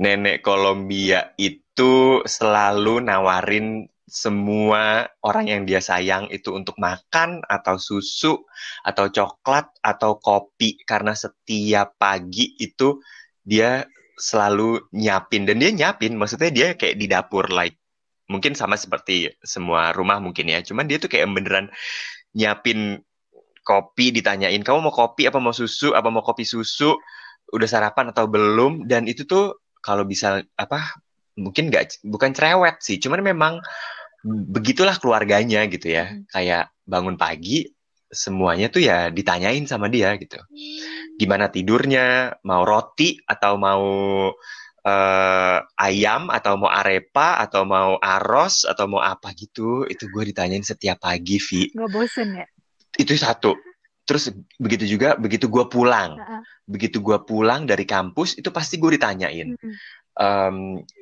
S2: Nenek Kolombia itu selalu nawarin semua orang yang dia sayang itu untuk makan atau susu atau coklat atau kopi karena setiap pagi itu dia selalu nyiapin dan dia nyiapin maksudnya dia kayak di dapur like mungkin sama seperti semua rumah mungkin ya cuman dia tuh kayak beneran nyiapin kopi ditanyain kamu mau kopi apa mau susu? Apa mau kopi susu? Udah sarapan atau belum? Dan itu tuh kalau bisa apa mungkin nggak bukan cerewet sih cuman memang begitulah keluarganya gitu ya.
S1: Hmm.
S2: kayak bangun pagi semuanya tuh ya ditanyain sama dia gitu. Gimana tidurnya? Mau roti atau mau eh, ayam atau mau arepa atau mau aros atau mau apa gitu? Itu gue ditanyain setiap pagi Vi.
S1: Nggak bosen ya?
S2: Itu satu. Terus begitu juga begitu gue pulang. Begitu gue pulang dari kampus itu pasti gue ditanyain em,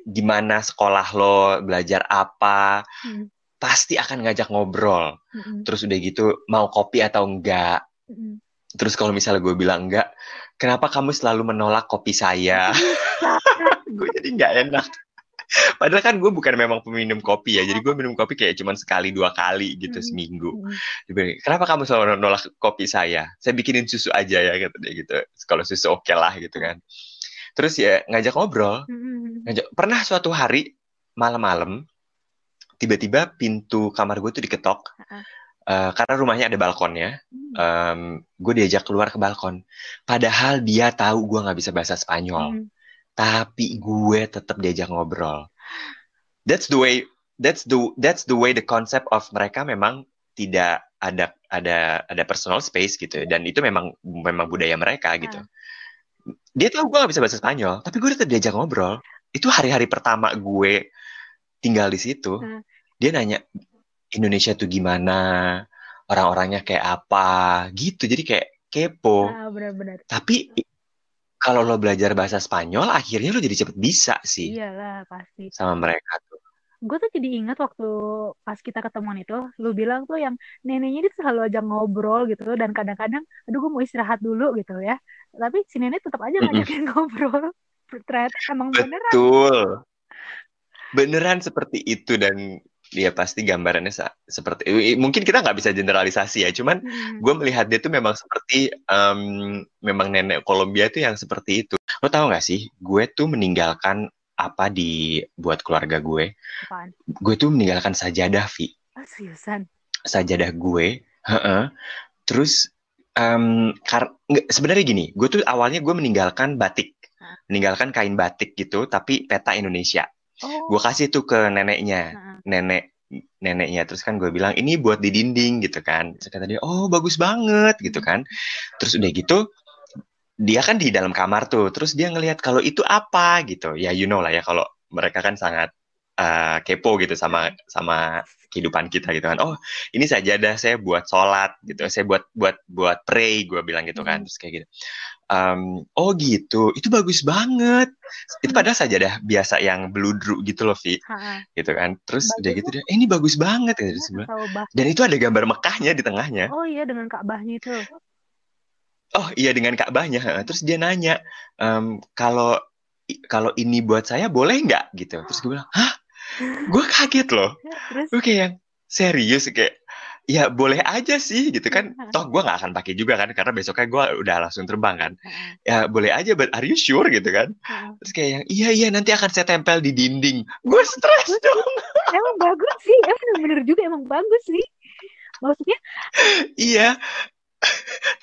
S2: gimana sekolah lo? Belajar apa?
S1: Hmm.
S2: pasti akan ngajak ngobrol.
S1: Mm-mm.
S2: terus udah gitu mau kopi atau enggak? Terus kalau misalnya gue bilang enggak kenapa kamu selalu menolak kopi saya? Gue jadi nggak enak padahal kan gue bukan memang peminum kopi ya jadi gue minum kopi kayak cuman sekali dua kali gitu
S1: Mm.
S2: seminggu bilang, kenapa kamu selalu nolak kopi saya saya bikinin susu aja ya kata dia gitu kalau susu oke lah gitu kan terus ya ngajak ngobrol
S1: Mm-mm.
S2: ngajak pernah suatu hari malam-malam tiba-tiba pintu kamar gue tuh diketok. Eh, karena rumahnya ada balkonnya. Em, gue diajak keluar ke balkon padahal dia tahu gue nggak bisa bahasa Spanyol
S1: Mm.
S2: Tapi gue tetap diajak ngobrol. That's the way that's the that's the way the concept of mereka memang tidak ada ada ada personal space gitu dan itu memang memang budaya mereka gitu.
S1: Ah.
S2: dia tahu gue gak bisa bahasa Spanyol tapi gue tetap diajak ngobrol. Itu hari-hari pertama gue tinggal di situ
S1: Ah.
S2: dia nanya Indonesia tuh gimana? Orang-orangnya kayak apa? Gitu jadi kayak kepo.
S1: Ah, benar-benar.
S2: tapi kalau lo belajar bahasa Spanyol akhirnya lo jadi cepet bisa sih
S1: Iyalah, pasti.
S2: sama mereka tuh
S1: Gue tuh jadi ingat waktu pas kita ketemuan itu, lu bilang tuh yang neneknya itu selalu aja ngobrol gitu, dan kadang-kadang, aduh gue mau istirahat dulu gitu ya. Tapi si nenek tetap aja ngajakin ngobrol. Ternyata emang beneran.
S2: betul beneran seperti itu dan dia pasti gambarannya sa- seperti mungkin kita nggak bisa generalisasi ya cuman
S1: Mm.
S2: gue melihat dia tuh memang seperti em, memang nenek Kolombia tuh yang seperti itu lo tau gak sih gue tuh meninggalkan apa di buat keluarga gue
S1: Apaan?
S2: gue tuh meninggalkan sajadah Vi
S1: Oh, seriusan?
S2: sajadah gue heeh. terus em, kar- nggak, sebenarnya gini gue tuh awalnya gue meninggalkan batik meninggalkan kain batik gitu tapi peta Indonesia
S1: Oh,
S2: gue kasih tuh ke neneknya.
S1: Heeh.
S2: nenek neneknya. Terus kan gue bilang ini buat di dinding gitu kan. Terus kata dia oh bagus banget gitu kan. Terus udah gitu dia kan di dalam kamar tuh. Terus dia ngelihat kalau itu apa gitu. Ya you know lah ya kalau mereka kan sangat eh, kepo gitu sama sama kehidupan kita gitu kan. Oh ini sajadah saya buat sholat gitu. Saya buat buat buat pray gue bilang gitu kan.
S1: Hmm.
S2: terus kayak gitu. Em, oh gitu. Itu bagus banget. Itu padahal sajadah biasa yang bludru gitu loh Vi
S1: Ha-ha.
S2: gitu kan. Terus
S1: Bagus
S2: udah gitu dia eh, ini bagus banget gitu
S1: Iya,
S2: sebelah dan itu ada gambar Mekahnya di tengahnya.
S1: Oh iya dengan Ka'bahnya itu.
S2: oh iya dengan Ka'bahnya. Terus dia nanya em, kalau kalau ini buat saya boleh nggak? Gitu. Terus gue bilang hah gue kaget loh.
S1: Terus?
S2: Gue kayak yang serius kayak ya boleh aja sih gitu kan. Toh gue nggak akan pakai juga kan karena besoknya gue udah langsung terbang kan. Ya boleh aja but are you sure? gitu kan. Terus kayak yang iya iya nanti akan saya tempel di dinding. Gue stres dong.
S1: emang bagus sih. Emang bener juga emang bagus sih. Maksudnya?
S2: Iya.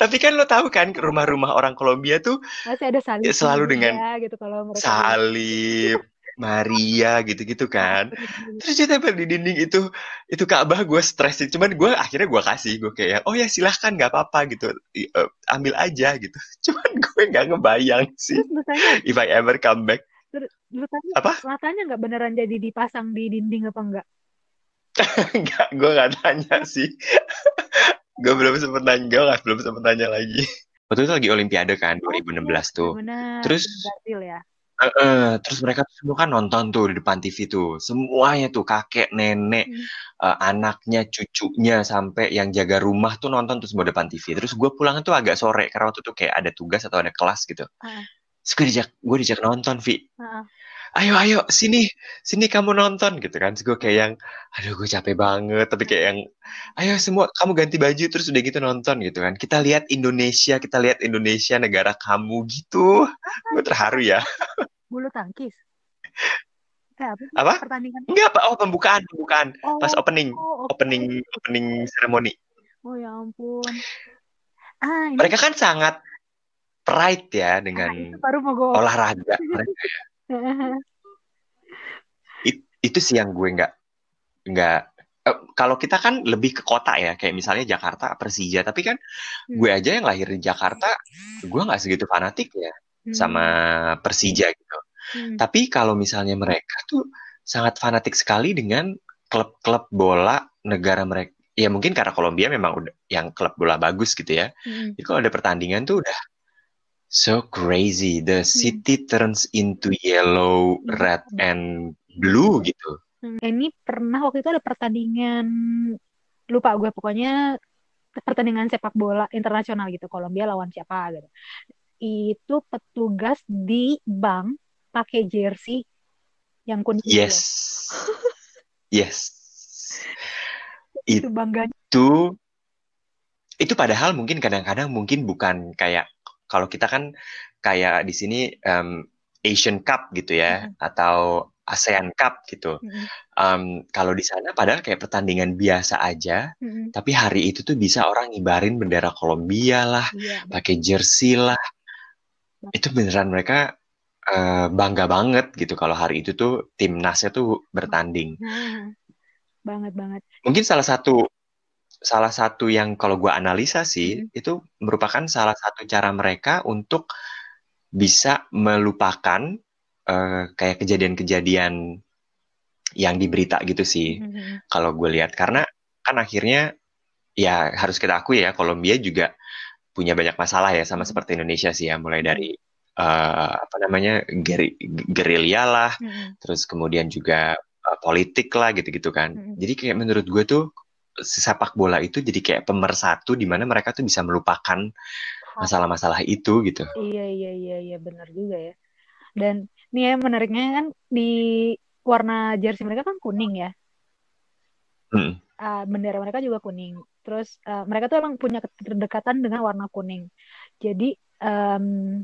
S2: Tapi kan lo tahu kan rumah-rumah orang Kolombia tuh
S1: masih ada salib
S2: selalu dengan
S1: ya, gitu kalau mereka
S2: salib Maria gitu-gitu kan. Terus dia tempel di dinding itu itu Ka'bah gue stres sih. Cuman gue akhirnya gue kasih gue kayak oh ya silahkan nggak apa-apa gitu. Uh, ambil aja gitu. Cuman gue nggak ngebayang sih. If I ever come back.
S1: terus, tanya,
S2: apa?
S1: matanya nggak beneran jadi dipasang di dinding apa enggak
S2: Enggak, gue nggak tanya sih. Gue belum sempet nanya gue belum sempet nanya lagi. Waktu itu lagi Olimpiade kan 2016 tuh.
S1: Bener,
S2: terus
S1: Brazil ya
S2: Uh, uh, terus mereka semua kan nonton tuh di depan TV tuh, semuanya tuh kakek, nenek, hmm. uh, anaknya, cucunya, sampai yang jaga rumah tuh nonton tuh semua depan TV. Terus gue pulang tuh agak sore karena waktu itu kayak ada tugas atau ada kelas gitu. Uh. Terus gue dijak, gue dijak nonton, Vi. Uh. Ayo, ayo, sini, sini kamu nonton gitu kan. Gue kayak yang, aduh gue capek banget. Tapi kayak yang, ayo semua kamu ganti baju terus udah gitu nonton gitu kan. Kita lihat Indonesia, kita lihat Indonesia negara kamu gitu. Gue terharu ya.
S1: bulu tangkis.
S2: Eh, apa? apa? Pertandingan. Enggak, Pak. Oh, pembukaan, pembukaan. Oh, Pas opening, oh, okay. opening opening seremoni.
S1: Oh, ya ampun. Ah,
S2: ini... Mereka kan sangat pride ya dengan ah, baru mau gue... olahraga mereka ya. It, itu sih yang gue nggak nggak uh, kalau kita kan lebih ke kota ya kayak misalnya Jakarta Persija tapi kan hmm. gue aja yang lahir di Jakarta gue nggak segitu fanatik ya sama hmm. Persija gitu. Hmm. Tapi kalau misalnya mereka tuh sangat fanatik sekali dengan klub-klub bola negara mereka. Ya mungkin karena Kolombia memang udah yang klub bola bagus gitu ya. Hmm. Jadi kalau ada pertandingan tuh udah so crazy. The hmm. city turns into yellow, hmm. red, and blue gitu.
S1: Hmm. Ini pernah waktu itu ada pertandingan lupa gue pokoknya pertandingan sepak bola internasional gitu Kolombia lawan siapa gitu itu petugas di bank pakai jersey yang kuning.
S2: Yes. yes.
S1: itu bangga.
S2: Itu itu padahal mungkin kadang-kadang mungkin bukan kayak kalau kita kan kayak di sini um, Asian Cup gitu ya mm -hmm. atau ASEAN Cup gitu. Mm -hmm. um, kalau di sana padahal kayak pertandingan biasa aja, mm -hmm. tapi hari itu tuh bisa orang ngibarin bendera Kolombia lah, yeah. pakai jersey lah, itu beneran mereka uh, bangga banget gitu kalau hari itu tuh timnasnya tuh bertanding.
S1: Nah, banget banget.
S2: Mungkin salah satu salah satu yang kalau gue analisa sih hmm. itu merupakan salah satu cara mereka untuk bisa melupakan uh, kayak kejadian-kejadian yang diberita gitu sih hmm. kalau gue lihat karena kan akhirnya ya harus kita akui ya Kolombia juga punya banyak masalah ya sama hmm. seperti Indonesia sih ya mulai dari uh, apa namanya geri, gerilya lah hmm. terus kemudian juga uh, politik lah gitu-gitu kan hmm. jadi kayak menurut gue tuh sepak bola itu jadi kayak pemersatu di mana mereka tuh bisa melupakan masalah-masalah itu gitu.
S1: Iya iya iya iya benar juga ya. Dan nih ya menariknya kan di warna jersey mereka kan kuning ya? Hmm. uh, bendera mereka juga kuning. Terus uh, mereka tuh emang punya kedekatan dengan warna kuning. Jadi um,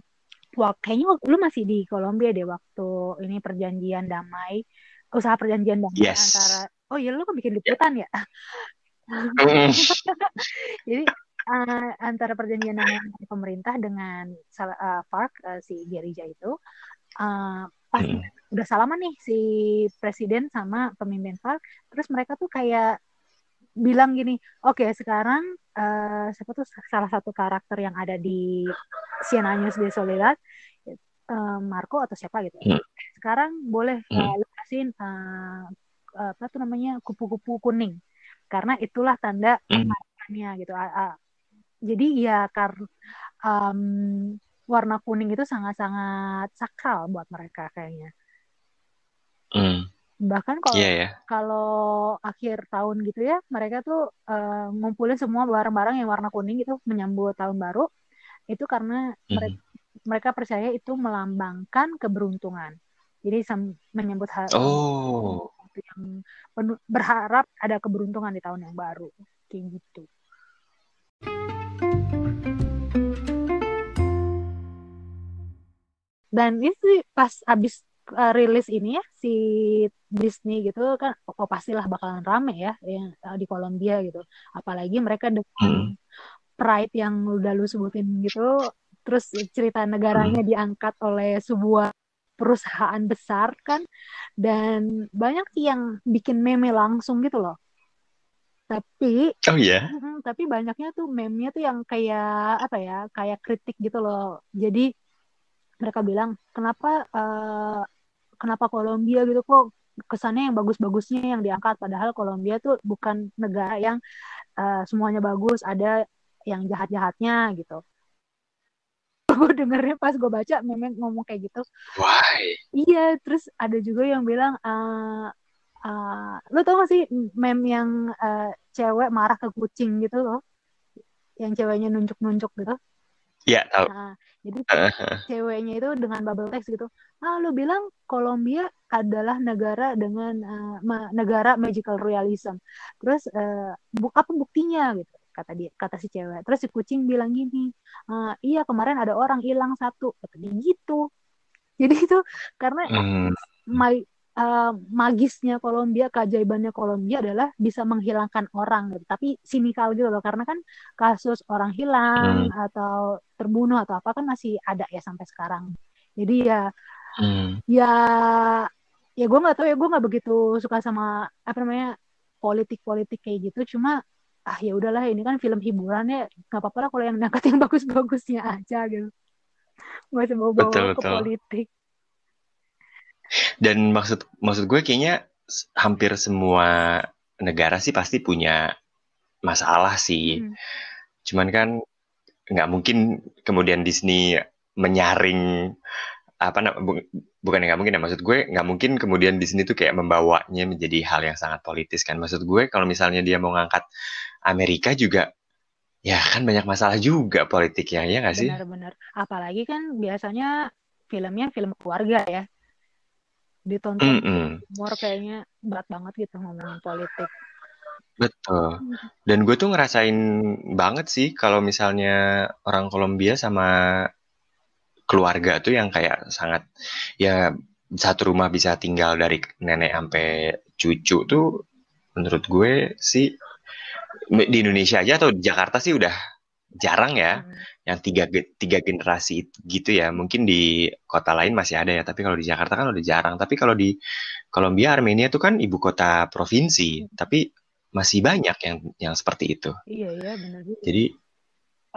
S1: wah, kayaknya lu masih di Kolombia deh waktu ini perjanjian damai usaha perjanjian damai yes. antara oh iya lu kan bikin liputan ya? mm. jadi uh, antara perjanjian damai pemerintah dengan uh, FARC uh, si Gerija itu uh, pas mm. udah salaman nih si presiden sama pemimpin FARC terus mereka tuh kayak bilang gini, oke okay, sekarang uh, siapa tuh salah satu karakter yang ada di Cien Años de Soledad, uh, Marco atau siapa gitu. Hmm. Sekarang boleh hmm. uh, lepasin uh, apa tuh namanya kupu-kupu kuning, karena itulah tanda hmm. gitu. Uh, uh, jadi ya karena um, warna kuning itu sangat-sangat sakral buat mereka kayaknya. Hmm bahkan kalau yeah, yeah. kalau akhir tahun gitu ya mereka tuh uh, ngumpulin semua barang-barang yang warna kuning itu menyambut tahun baru itu karena mm. mereka mereka percaya itu melambangkan keberuntungan jadi menyambut hal
S2: oh
S1: gitu yang penuh, berharap ada keberuntungan di tahun yang baru kayak gitu dan ini pas abis uh, rilis ini ya si Disney gitu kan oh pastilah bakalan rame ya yang uh, di Kolombia gitu apalagi mereka dengan hmm. pride yang udah lu sebutin gitu terus cerita negaranya hmm. diangkat oleh sebuah perusahaan besar kan? Dan banyak yang bikin meme langsung gitu loh. Tapi
S2: oh
S1: yeah. tapi banyaknya tuh meme-nya tuh yang kayak apa ya kayak kritik gitu loh. Jadi mereka bilang kenapa uh, kenapa Kolombia gitu kok kesannya yang bagus-bagusnya yang diangkat? Padahal Kolombia tuh bukan negara yang uh, semuanya bagus ada yang jahat-jahatnya gitu gue dengernya pas gue baca meme ngomong kayak gitu
S2: why
S1: iya terus ada juga yang bilang uh, uh, lo tau gak sih meme yang uh, cewek marah ke kucing gitu loh yang ceweknya nunjuk-nunjuk gitu
S2: Iya tahu. Nah,
S1: jadi uh-huh. ceweknya itu dengan bubble text gitu. Ah lu bilang Kolombia adalah negara dengan uh, negara magical realism. Terus uh, bu apa buktinya gitu? Kata dia kata si cewek terus si kucing bilang gini e, iya kemarin ada orang hilang satu kata dia gitu jadi itu karena mm. my, uh, magisnya Kolombia keajaibannya Kolombia adalah bisa menghilangkan orang gitu. tapi sinikal gitu loh karena kan kasus orang hilang mm. atau terbunuh atau apa kan masih ada ya sampai sekarang jadi ya mm. ya ya gue nggak tahu ya gue nggak begitu suka sama apa namanya politik politik kayak gitu cuma ah ya udahlah ini kan film hiburan ya nggak apa-apa lah kalau yang ngangkat yang bagus-bagusnya aja gitu nggak usah bawa-bawa betul, ke betul. politik
S2: dan maksud maksud gue kayaknya hampir semua negara sih pasti punya masalah sih hmm. cuman kan nggak mungkin kemudian Disney menyaring apa bukan nggak mungkin ya maksud gue nggak mungkin kemudian di sini tuh kayak membawanya menjadi hal yang sangat politis kan. Maksud gue kalau misalnya dia mau ngangkat Amerika juga ya kan banyak masalah juga politiknya ya nggak sih?
S1: Benar-benar apalagi kan biasanya filmnya film keluarga ya. Ditonton mm -mm. kayaknya berat banget gitu ngomongin politik.
S2: Betul. Dan gue tuh ngerasain banget sih kalau misalnya orang Kolombia sama keluarga tuh yang kayak sangat ya satu rumah bisa tinggal dari nenek sampai cucu tuh menurut gue sih di Indonesia aja atau di Jakarta sih udah jarang ya hmm. yang tiga tiga generasi gitu ya. Mungkin di kota lain masih ada ya tapi kalau di Jakarta kan udah jarang. Tapi kalau di Kolombia Armenia itu kan ibu kota provinsi hmm. tapi masih banyak yang yang seperti itu.
S1: Iya iya benar
S2: jadi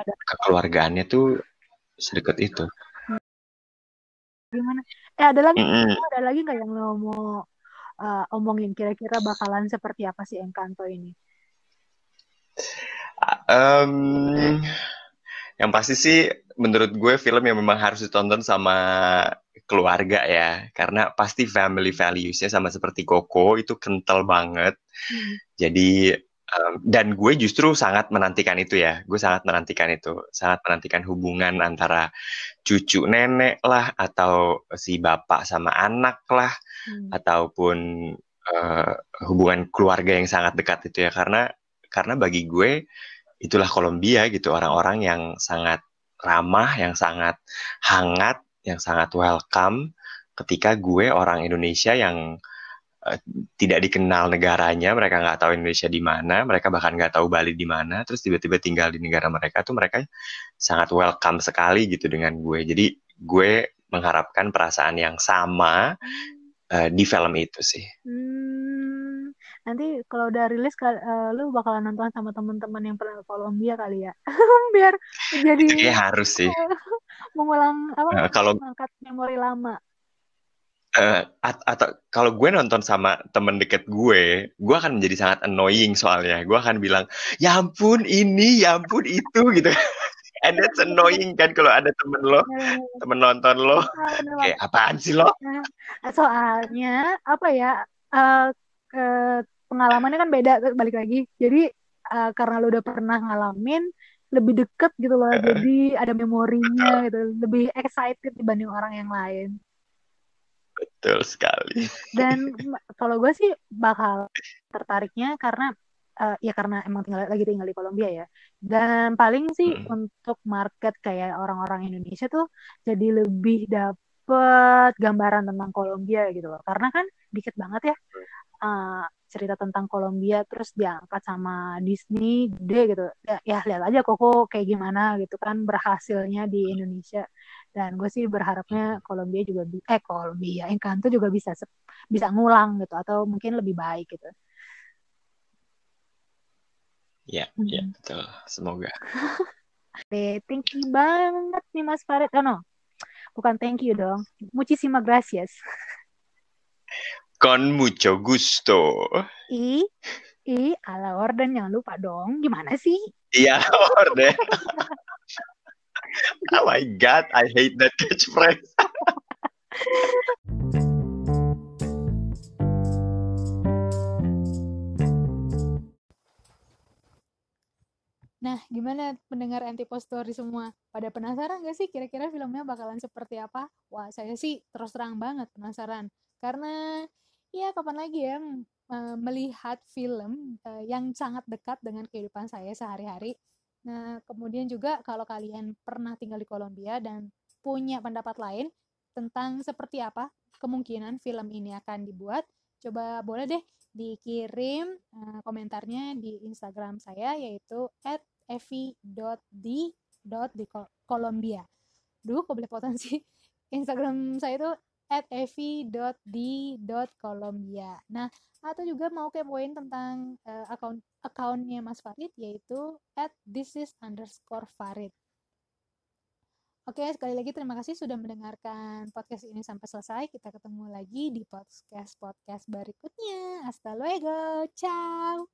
S2: kekeluargaannya tuh sedekat itu
S1: gimana? Eh ada lagi mm -hmm. ada lagi nggak yang lo mau uh, omongin? Kira-kira bakalan seperti apa sih Encanto ini?
S2: Um, yang pasti sih menurut gue film yang memang harus ditonton sama keluarga ya. Karena pasti family valuesnya sama seperti Koko itu kental banget. Hmm. jadi Um, dan gue justru sangat menantikan itu ya. Gue sangat menantikan itu, sangat menantikan hubungan antara cucu nenek lah, atau si bapak sama anak lah, hmm. ataupun uh, hubungan keluarga yang sangat dekat itu ya. Karena karena bagi gue itulah Kolombia gitu, orang-orang yang sangat ramah, yang sangat hangat, yang sangat welcome. Ketika gue orang Indonesia yang Eh, tidak dikenal negaranya, mereka nggak tahu Indonesia di mana, mereka bahkan nggak tahu Bali di mana, terus tiba-tiba tinggal di negara mereka tuh mereka sangat welcome sekali gitu dengan gue. Jadi gue mengharapkan perasaan yang sama uh, di film itu sih.
S1: Hmm, nanti kalau udah rilis, uh, lu bakalan nonton sama teman-teman yang pernah ke Kolombia kali ya, biar jadi.
S2: Itu harus sih.
S1: mengulang apa? Uh, kalau mengangkat memori lama
S2: uh, atau kalau gue nonton sama temen deket gue, gue akan menjadi sangat annoying soalnya. Gue akan bilang, ya ampun ini, ya ampun itu gitu. And that's annoying kan kalau ada temen lo, temen nonton lo, kayak apaan sih lo?
S1: Nah, soalnya apa ya, uh, uh, pengalamannya kan beda balik lagi. Jadi uh, karena lo udah pernah ngalamin, lebih deket gitu loh. Jadi ada memorinya gitu, lebih excited dibanding orang yang lain.
S2: Betul sekali.
S1: Dan kalau gue sih bakal tertariknya karena uh, ya karena emang tinggal lagi tinggal di Kolombia ya. Dan paling sih hmm. untuk market kayak orang-orang Indonesia tuh jadi lebih dapet gambaran tentang Kolombia gitu loh. Karena kan dikit banget ya uh, cerita tentang Kolombia terus diangkat sama Disney gede gitu. Ya, ya lihat aja Koko kayak gimana gitu kan berhasilnya di Indonesia dan gue sih berharapnya Kolombia juga eh Kolombia Encanto juga bisa bisa ngulang gitu atau mungkin lebih baik gitu
S2: ya hmm. ya betul semoga
S1: thank you banget nih Mas Farid. Oh no, bukan thank you dong. Muchísimas gracias.
S2: Con mucho gusto.
S1: I, i, a la orden jangan lupa dong. Gimana sih?
S2: Iya, orden. oh my god, I hate that catchphrase.
S1: Nah, gimana pendengar Antipostori semua? Pada penasaran gak sih kira-kira filmnya bakalan seperti apa? Wah, saya sih terus terang banget penasaran. Karena ya kapan lagi ya melihat film eh, yang sangat dekat dengan kehidupan saya sehari-hari Nah, kemudian juga kalau kalian pernah tinggal di Kolombia dan punya pendapat lain tentang seperti apa kemungkinan film ini akan dibuat, coba boleh deh dikirim uh, komentarnya di Instagram saya yaitu @evi.d.di.colombia. Duh, kok belepotan sih? Instagram saya itu at evi.d.colombia. Nah, atau juga mau kepoin tentang uh, akun akunnya Mas Farid yaitu at thisis underscore Farid. Oke, sekali lagi terima kasih sudah mendengarkan podcast ini sampai selesai. Kita ketemu lagi di podcast-podcast berikutnya. Hasta luego. Ciao.